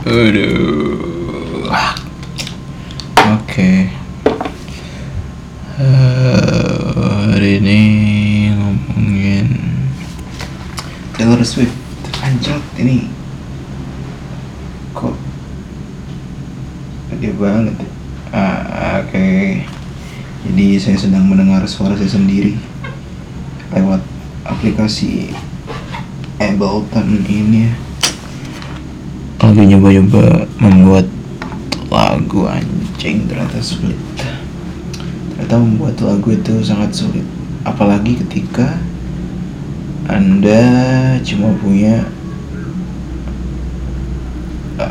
Aduh. Oke. Eh, hari ini ngomongin Taylor Swift. Anjot ini kok gede banget. ya? Ah, Oke. Jadi saya sedang mendengar suara saya sendiri lewat aplikasi Ableton ini ya lagi nyoba-nyoba membuat lagu anjing ternyata sulit. Ternyata membuat lagu itu sangat sulit. Apalagi ketika anda cuma punya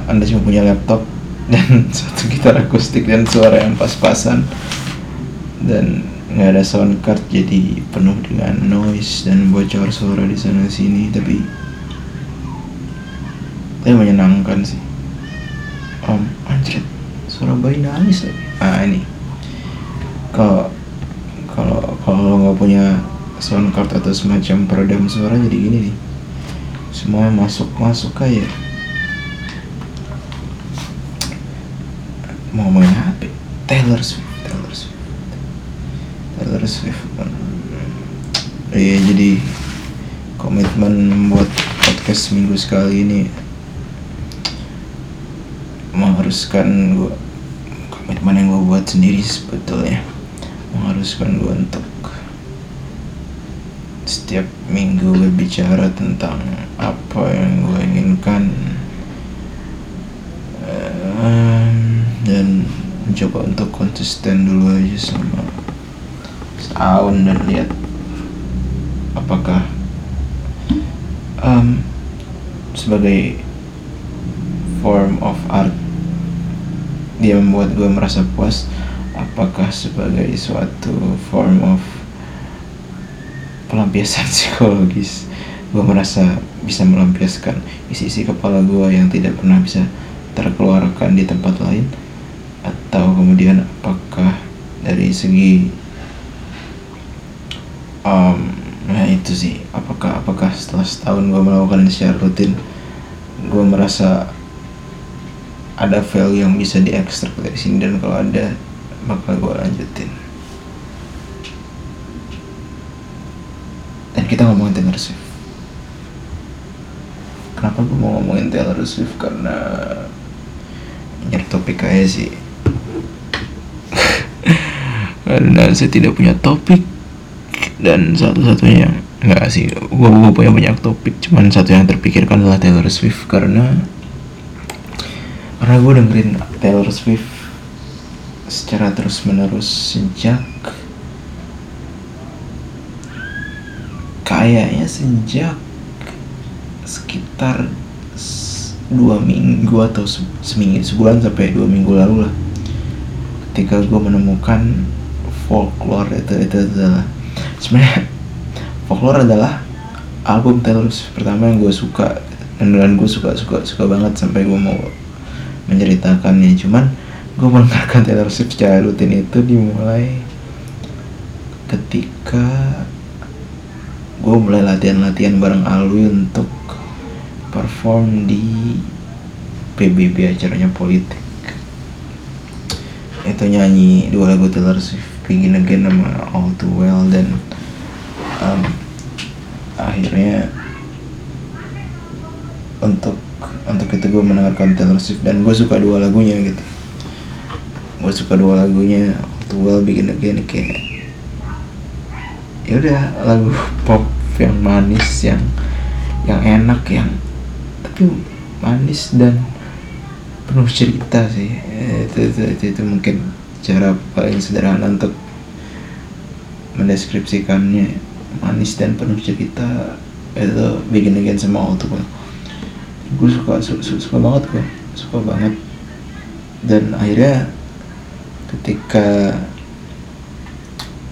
anda cuma punya laptop dan satu gitar akustik dan suara yang pas-pasan dan nggak ada sound card jadi penuh dengan noise dan bocor suara di sana sini tapi tapi menyenangkan sih. Om anjir suara bayi nangis lagi. Ah ini. Kalau kalau kalau nggak punya sound card atau semacam peredam suara jadi gini nih semua masuk masuk kayak mau apa ya? Taylor Swift Taylor Swift. Taylor Swift. Iya jadi komitmen membuat podcast seminggu sekali ini mengharuskan gue komitmen yang gue buat sendiri sebetulnya. Mengharuskan gue untuk setiap minggu berbicara tentang apa yang gue inginkan. Em, dan mencoba untuk konsisten dulu aja sama setahun dan lihat apakah em, sebagai form of art dia membuat gue merasa puas. Apakah sebagai suatu form of pelampiasan psikologis gue merasa bisa melampiaskan isi-isi kepala gue yang tidak pernah bisa terkeluarkan di tempat lain? Atau kemudian apakah dari segi um, nah itu sih apakah apakah setelah setahun gue melakukan secara rutin gue merasa ada value yang bisa diekstrak dari sini dan kalau ada bakal gue lanjutin. Dan kita ngomongin Taylor Swift. Kenapa gue mau ngomongin Taylor Swift? Karena nyari topik aja sih. Karena saya tidak punya topik. Dan satu-satunya nggak sih. Gue punya banyak topik. Cuman satu yang terpikirkan adalah Taylor Swift. Karena karena gue dengerin Taylor Swift secara terus menerus sejak kayaknya sejak sekitar dua minggu atau se- seminggu sebulan sampai dua minggu lalu lah ketika gue menemukan folklore itu itu adalah sebenarnya folklore adalah album Taylor Swift pertama yang gue suka dan gue suka suka suka banget sampai gue mau menceritakannya. Cuman gue mendengarkan Taylor Swift secara rutin itu dimulai ketika gue mulai latihan-latihan bareng Alwi untuk perform di PBB acaranya politik. Itu nyanyi dua lagu Taylor Swift Begin Again sama All Too Well dan um, akhirnya untuk untuk itu gue mendengarkan Taylor Swift dan gue suka dua lagunya gitu. Gue suka dua lagunya Too Well Begin Again kayak ya udah lagu pop yang manis yang yang enak yang tapi manis dan penuh cerita sih. Eh, itu, itu, itu, itu mungkin cara paling sederhana untuk mendeskripsikannya. Manis dan penuh cerita itu Begin Again sama All gue suka su- su- suka banget gue suka banget. Dan akhirnya ketika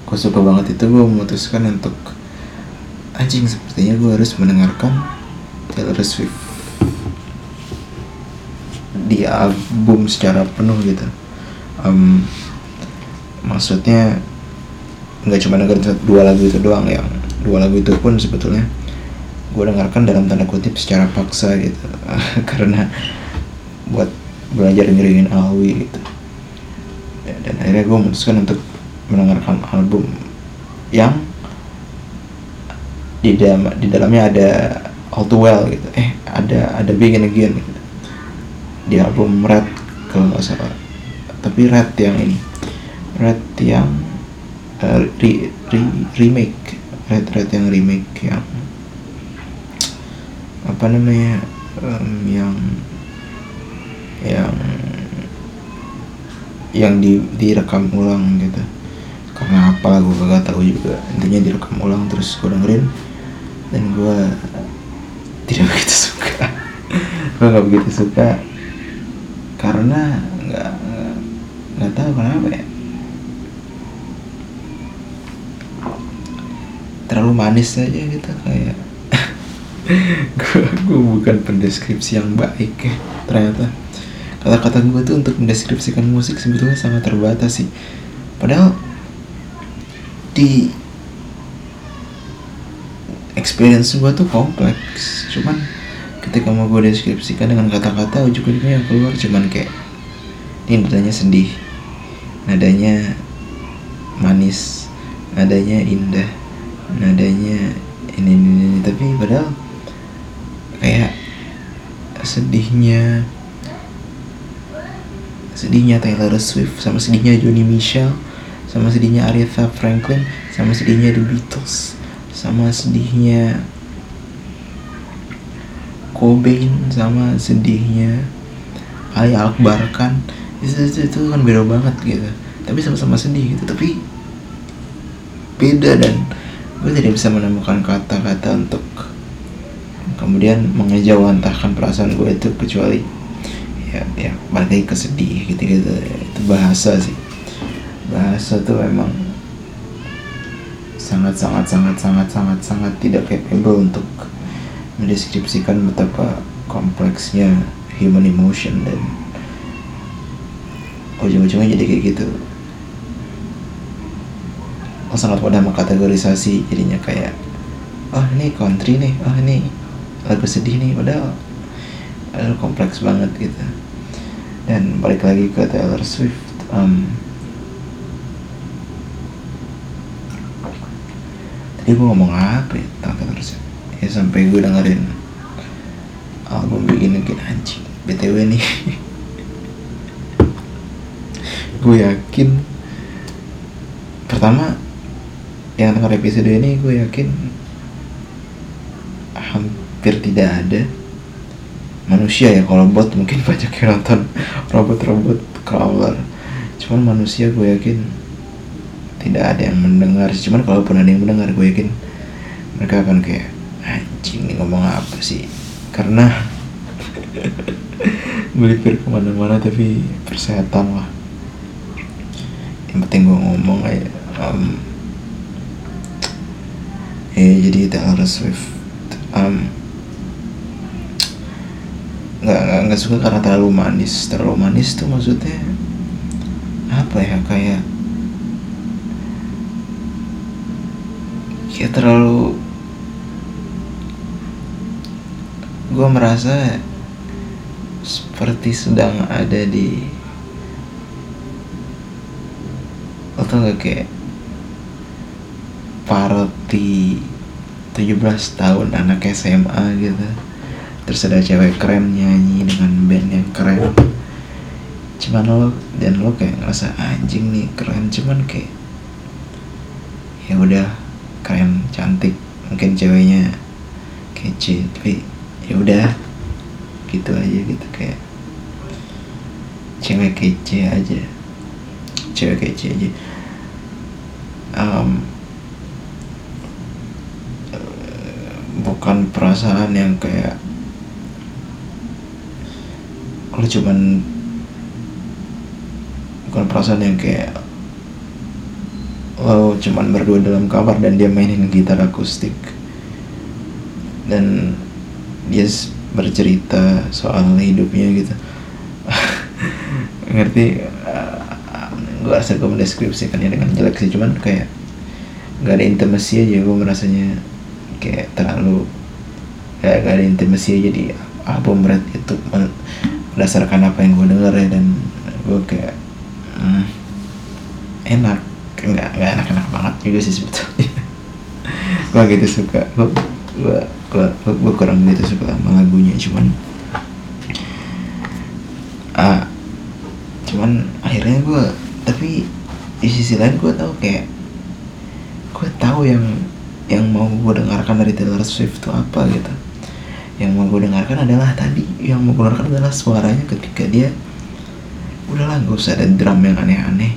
gue suka banget itu gue memutuskan untuk anjing sepertinya gue harus mendengarkan Taylor Swift di album secara penuh gitu. Em, maksudnya nggak cuma dengerin dua lagu itu doang yang dua lagu itu pun sebetulnya gue dengarkan dalam tanda kutip secara paksa gitu. Karena buat belajar ngiringin Alwi gitu. Ya, dan akhirnya gue memutuskan untuk mendengarkan album yang di dalam di dalamnya ada All Too Well gitu. Eh ada ada Begin Again gitu. Di album Red kalau nggak salah. Tapi Red yang ini. Red yang uh, re, re, remake. Red Red yang remake yang apa namanya um, yang yang yang di direkam ulang gitu. Karena apa gue gak tahu juga. Intinya direkam ulang terus gue dengerin dan gue tidak begitu suka. Gue gak begitu suka karena nggak nggak tahu kenapa ya. Terlalu manis aja gitu kayak gue bukan pendeskripsi yang baik ya ternyata. Kata-kata gue tuh untuk mendeskripsikan musik sebetulnya sangat terbatas sih. Padahal di experience gue tuh kompleks. Cuman ketika mau gue deskripsikan dengan kata-kata ujuk-ujuknya yang keluar cuman kayak ini nadanya sedih nadanya manis nadanya indah nadanya ini ini, ini. tapi padahal kayak sedihnya sedihnya Taylor Swift sama sedihnya Johnny Mitchell sama sedihnya Aretha Franklin sama sedihnya The Beatles sama sedihnya Cobain sama sedihnya Ali Akbar kan. Itu, itu, itu kan beda banget gitu. Tapi sama-sama sedih gitu. Tapi beda dan gue tidak bisa menemukan kata-kata untuk kemudian mengejawantahkan perasaan gue itu kecuali ya ya balik ke sedih gitu gitu itu bahasa sih. Bahasa tuh memang sangat sangat sangat sangat sangat sangat tidak capable untuk mendeskripsikan betapa kompleksnya human emotion dan ujung-ujungnya jadi kayak gitu. Oh sangat mudah mengkategorisasi jadinya kayak oh ini country nih oh ini lagu sedih nih padahal padahal kompleks banget gitu. Dan balik lagi ke Taylor Swift um, tadi gue ngomong apa ya tentang Taylor Swift? Ya sampai gue dengerin album bikin bikin anjing. Btw nih. Gue yakin pertama yang denger episode ini gue yakin hampir tidak ada manusia ya. Kalau bot mungkin banyak yang nonton robot-robot crawler. Cuman manusia gue yakin tidak ada yang mendengar cuman kalaupun ada yang mendengar gue yakin mereka akan kayak anjing ini ngomong apa sih? Karena melipir ke mana-mana tapi persetan lah. Yang penting gue ngomong aja. Um, ya jadi Taylor Swift. Um, nggak nggak nggak suka karena terlalu manis. Terlalu manis tuh maksudnya apa ya kayak kayak terlalu gue merasa seperti sedang ada di lo tau gak kayak party 17 tahun anak SMA gitu terus ada cewek keren nyanyi dengan band yang keren. Cuman lo dan lo kayak ngerasa anjing nih keren. Cuman kayak ya udah keren cantik. Mungkin ceweknya kece tapi ya udah gitu aja gitu. Kayak cewek kece aja. Cewek kece aja. Um, bukan perasaan yang kayak lu cuman bukan perasaan yang kayak lo cuman berdua dalam kamar dan dia mainin gitar akustik. Dan dia bercerita soal hidupnya gitu. Ngerti? Gue rasa gue mendeskripsikannya dengan jelek sih cuman kayak gak ada intimasi aja. Gue merasanya kayak terlalu kayak gak ada intimasi aja di album Red itu berdasarkan apa yang gue denger ya dan gue kayak hmm, enak. Nggak nggak enak enak banget juga sih sebetulnya. Gue gitu suka gue gue gue, kurang gitu suka sama lagunya cuman ah cuman akhirnya gue tapi di sisi lain gue tahu kayak gue tahu yang yang mau gue dengarkan dari Taylor Swift itu apa gitu yang mau gue dengarkan adalah tadi yang mau gue dengarkan adalah suaranya ketika dia udahlah gak usah ada drum yang aneh-aneh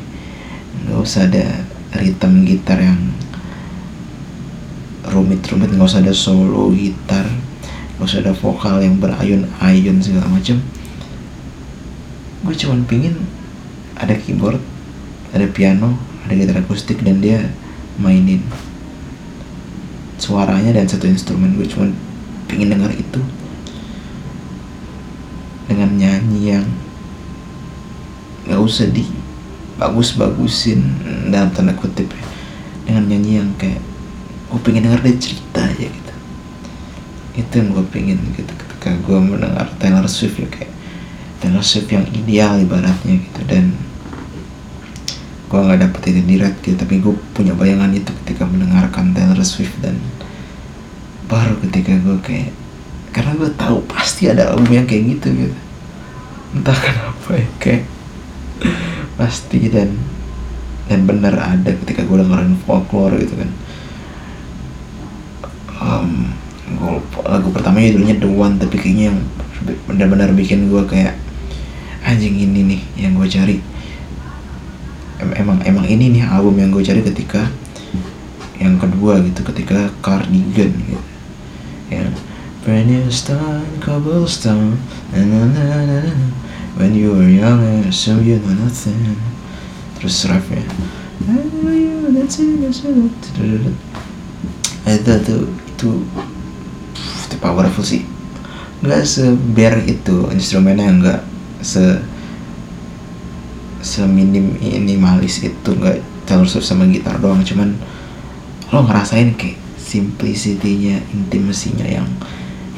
gak usah ada ritme gitar yang rumit-rumit gak usah ada solo gitar gak usah ada vokal yang berayun-ayun segala macem. Gue cuman pingin ada keyboard ada piano ada gitar akustik dan dia mainin suaranya dan satu instrumen. Gue cuma pengen dengar itu. Dengan nyanyi yang nggak usah di bagus-bagusin dalam tanda kutip ya. dengan nyanyi yang kayak gue pengen denger dia cerita aja gitu. Itu yang gue pengen gitu ketika gue mendengar Taylor Swift ya kayak Taylor Swift yang ideal ibaratnya gitu. Dan gue nggak dapet itu di gitu tapi gue punya bayangan itu ketika mendengarkan Taylor Swift dan baru ketika gue kayak karena gue tahu pasti ada album yang kayak gitu gitu. Entah kenapa ya kayak pasti dan dan bener ada ketika gue dengerin folklore gitu kan. Um, gue lagu pertamanya judulnya The One tapi kayaknya yang benar-benar bikin gue kayak anjing ini nih yang gue cari. Emang emang ini nih album yang gue cari ketika yang kedua gitu ketika Cardigan gitu Brand new start, cobblestone na, na, na, na, na. When you were young I assume you know nothing. Terus refnya itu tuh itu itu powerful sih. Nggak seber itu instrumennya nggak se seminim minimalis itu nggak Taylor Swift sama gitar doang. Cuman lo ngerasain kayak simplicity-nya intimasinya yang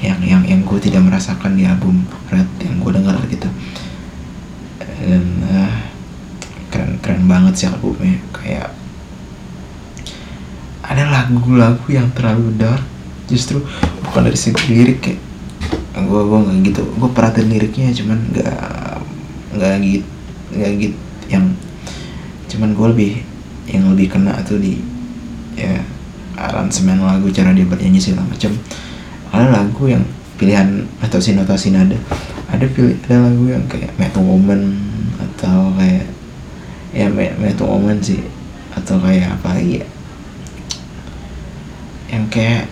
yang yang yang gue tidak merasakan di album Red yang gue dengar gitu. Dan uh, keren keren banget sih albumnya. Kayak ada lagu-lagu yang terlalu dark justru bukan dari segi lirik kayak gue gue nggak gitu. Gue perhatiin liriknya cuman nggak nggak gitu nggak gitu yang cuman gue lebih yang lebih kena tuh di ya aransemen lagu cara dia bernyanyi segala macam ada lagu yang pilihan atau notasi nada ada pilih ada lagu yang kayak Metal Woman atau kayak ya Metal Woman sih. Atau kayak apa lagi ya? Yang kayak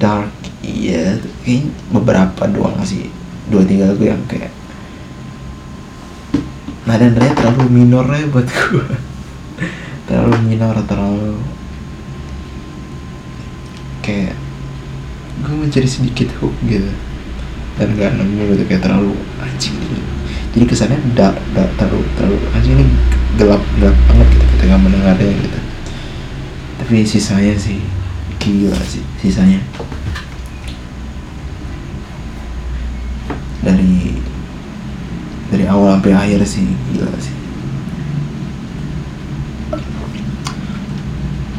dark iya kayak beberapa doang sih? Dua tiga lagu yang kayak nada nadanya terlalu minor ya buat gue terlalu minor terlalu kayak gue mencari sedikit hook gitu. Dan gak nemu gitu kayak terlalu anjing ini jadi kesannya udah udah terlalu terlalu anjing ini gelap gelap banget gitu ketika mendengarnya gitu. Tapi sisanya sih gila sih sisanya. Dari dari awal sampai akhir sih gila sih.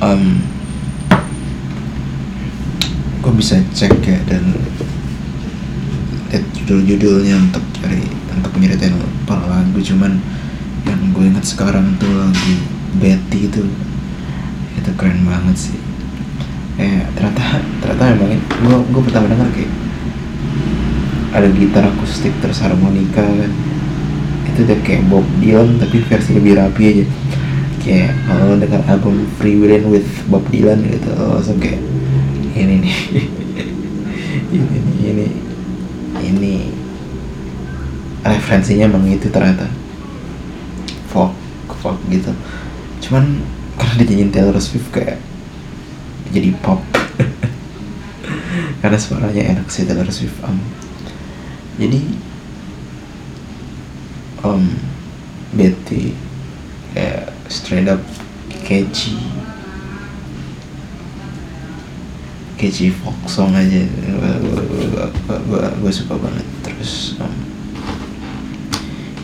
Um, bisa cek ya dan lihat judul-judulnya untuk cari untuk nyeritain para lagu. Cuman yang gue ingat sekarang tuh lagu Betty itu itu keren banget sih. Eh ternyata ternyata memang gue gue pertama dengar kayak ada gitar akustik terus harmonika kan. Itu udah kayak Bob Dylan tapi versi lebih rapi aja. Kayak kalau dengar album Free Willin with Bob Dylan gitu. Langsung kayak ini nih. Ini ini ini. Referensinya emang itu ternyata. Folk folk gitu. Cuman karena dinyanyiin Taylor Swift kayak jadi pop. Karena suaranya enak sih Taylor Swift um, jadi um, Betty kayak straight up catchy catchy folk song aja. Gue suka banget. Terus um,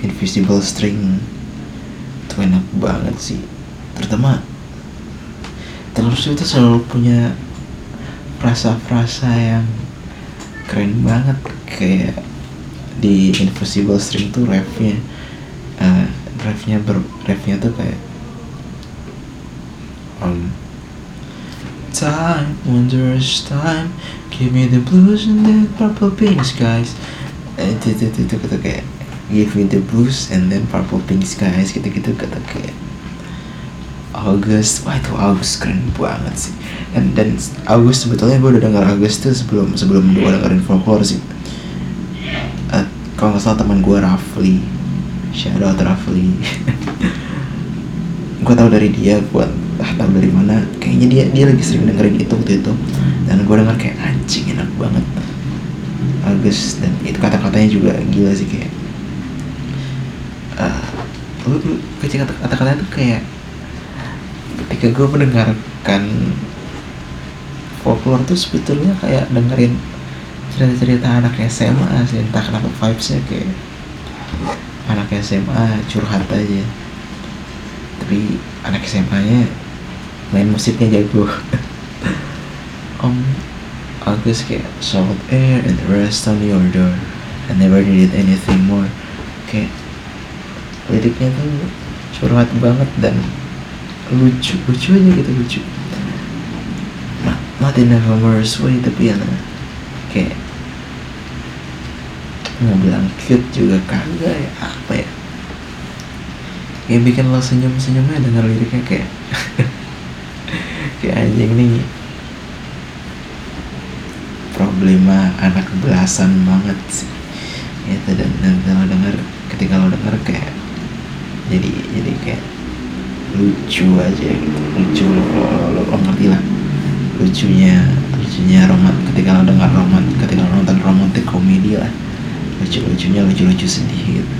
invisible string. Itu enak banget sih. Terutama Taylor Swift itu selalu punya frasa-frasa yang keren banget. Kayak di Invisible String tuh refnya uh, refnya ber refnya tuh kayak um, time wondrous time. Give me the blues and the purple pink skies eh, itu itu kata kayak give me the blues and then purple pink skies gitu gitu kata kayak August. Wah itu August keren banget sih. Dan dan August sebetulnya gue udah denger August tuh sebelum sebelum gue dengerin folklore sih. Uh, kalau nggak salah teman gue Rafli. Out Rafli. Gue tau dari dia gue ah tau dari mana? Kayaknya dia dia lagi sering dengerin itu waktu itu. Dan gue denger kayak anjing enak banget. August dan itu kata-katanya juga gila sih kayak uh, lu, lu kata-katanya tuh kayak ketika gue mendengarkan folklore tuh sebetulnya kayak dengerin cerita-cerita anak SMA sih entah kenapa vibesnya kayak anak SMA curhat aja. Tapi anak SMA nya main musiknya jago om Agus kayak salt air and the rest on your door I never needed anything more. Kayak liriknya tuh curhat banget dan lucu lucu aja gitu lucu. Not in a humorous way tapi ya kayak mau bilang cute juga kagak ya apa ya? Kayak bikin lo senyum senyumnya denger liriknya kayak kayak anjing nih. Problema anak belasan banget sih. Itu dan, dan kalau denger ketika lo denger kayak jadi jadi kayak lucu aja gitu. Lucu lo, lo, lo, lo ngerti lah. Lucunya lucunya roman ketika lo dengar roman ketika lo nonton romantic komedi lah. Lucu lucunya lucu lucu sedih gitu.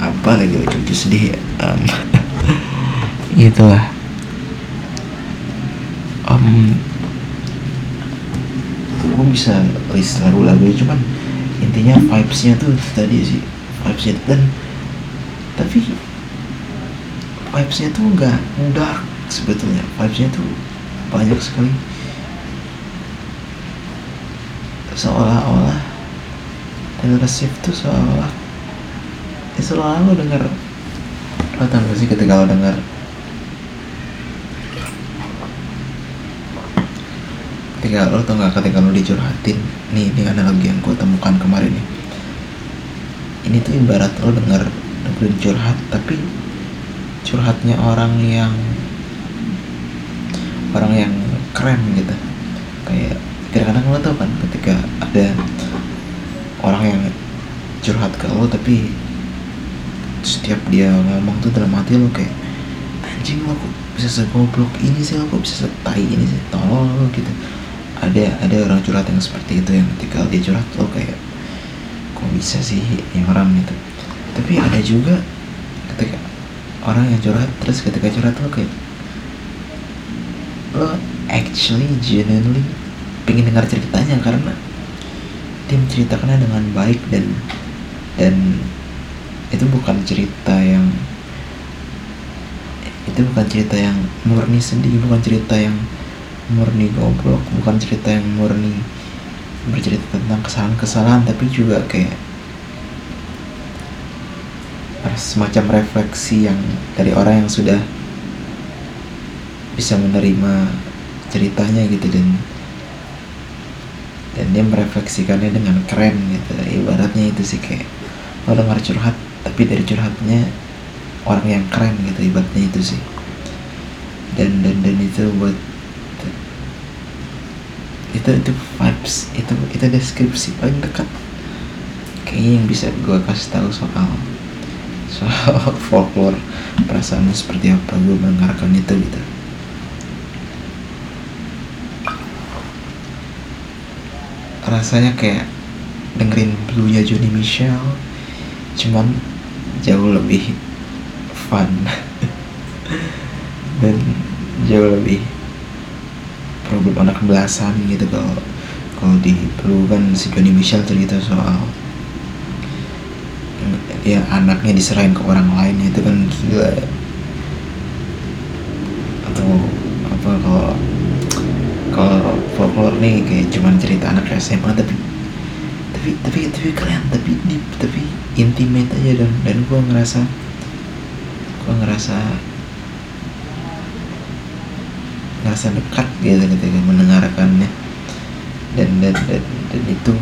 Apa lagi lucu lucu sedih ya? Um, itulah um, gue bisa list lagu-lagu cuman intinya vibesnya tuh tadi sih. Vibesnya dan tapi vibesnya tuh nggak dark sebetulnya. Vibesnya tuh banyak sekali. Seolah-olah Taylor Swift tuh seolah ya selalu dengar lo tau gak sih ketika lo dengar ketika lo tau gak ketika lo dicurhatin? Nih ini analogi yang gue temukan kemarin nih. Ini tuh ibarat lo denger dengerin curhat tapi curhatnya orang yang orang yang keren gitu. Kayak kadang-kadang lo tau kan ketika ada orang yang curhat ke lo tapi setiap dia ngomong tuh dalam hati lo kayak anjing lo kok bisa segoblok ini sih? Lo kok bisa setai ini sih? Tolol lo gitu ada ada orang curhat yang seperti itu yang ketika dia curhat lo kayak kok bisa sih ini orang gitu? Tapi ada juga ketika orang yang curhat terus ketika curhat lo kayak lo actually genuinely pengen dengar ceritanya karena dia menceritakannya dengan baik dan dan itu bukan cerita yang itu bukan cerita yang murni sedih bukan cerita yang murni goblok bukan cerita yang murni bercerita tentang kesalahan-kesalahan tapi juga kayak semacam refleksi yang dari orang yang sudah bisa menerima ceritanya gitu dan dan dia merefleksikannya dengan keren gitu. Ibaratnya itu sih kayak lo dengar curhat tapi dari curhatnya orang yang keren gitu ibaratnya itu sih. Dan dan dan itu buat itu itu vibes itu itu deskripsi paling dekat. Kayaknya yang bisa gue kasih tahu soal soal folklore perasaan seperti apa gue mendengarkan itu gitu. Rasanya kayak dengerin Blue-nya Johnny Michel cuman jauh lebih fun. Dan jauh lebih problem anak belasan gitu kalau kalau di Perlu kan si Johnny Michel cerita soal ya anaknya diserahin ke orang lain itu kan gila ya. atau apa kalau kalau folklore nih kayak cuman cerita anak SMA tapi tapi tapi tapi keren tapi tapi intimate aja dan dan gue ngerasa gue ngerasa ngerasa dekat gitu ketika mendengarkannya. Dan dan dan, dan itu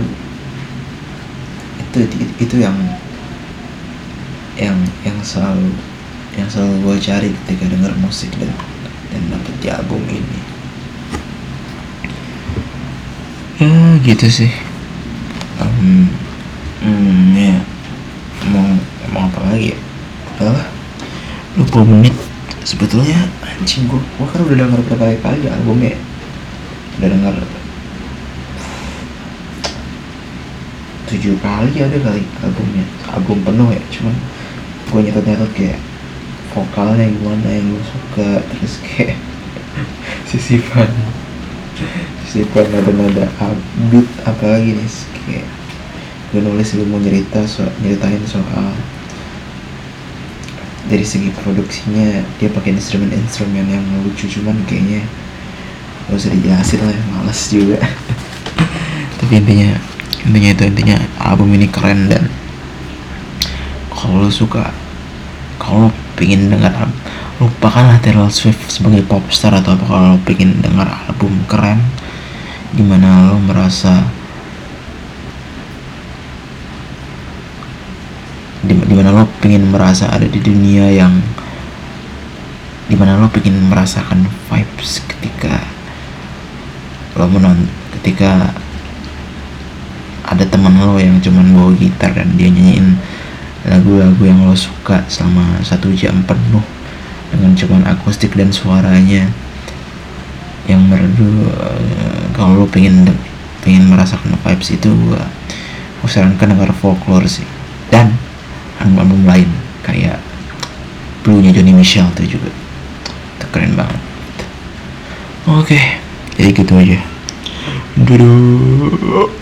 itu itu yang yang yang selalu yang selalu gue cari ketika denger musik dan dan dapet di album ini. Ya gitu sih. Um, hmm, ya. Mau mau apa lagi ya? Udahlah 20 menit sebetulnya anjing gue gue kan udah denger berkali-kali albumnya. Udah denger tujuh kali ada kali albumnya. Album penuh ya cuman gue nyatet-nyatet kayak vokalnya gimana yang gue suka terus kayak sisipan sisipan nada-nada upbeat apalagi nih kayak gue nulis gue mau cerita soal nyeritain soal dari segi produksinya dia pakai instrumen-instrumen yang lucu cuman kayaknya gak usah dijelasin lah males juga. Tapi intinya intinya itu intinya album ini keren dan kalau lo suka kalau lo pengen dengar lupakanlah Taylor Swift sebagai popstar atau apa kalau lo pengen dengar album keren di mana lo merasa di mana lo pengen merasa ada di dunia yang di mana lo pengen merasakan vibes ketika lo menonton ketika ada teman lo yang cuman bawa gitar dan dia nyanyiin lagu-lagu yang lo suka selama satu jam penuh dengan cuman akustik dan suaranya yang merdu eh, kalau lo pengen pengen merasakan vibes itu gue sarankan denger folklore sih. Dan album-album lain. Kayak Blue-nya Johnny Michel tuh juga. Itu keren banget. Oke. Jadi gitu aja. Dadah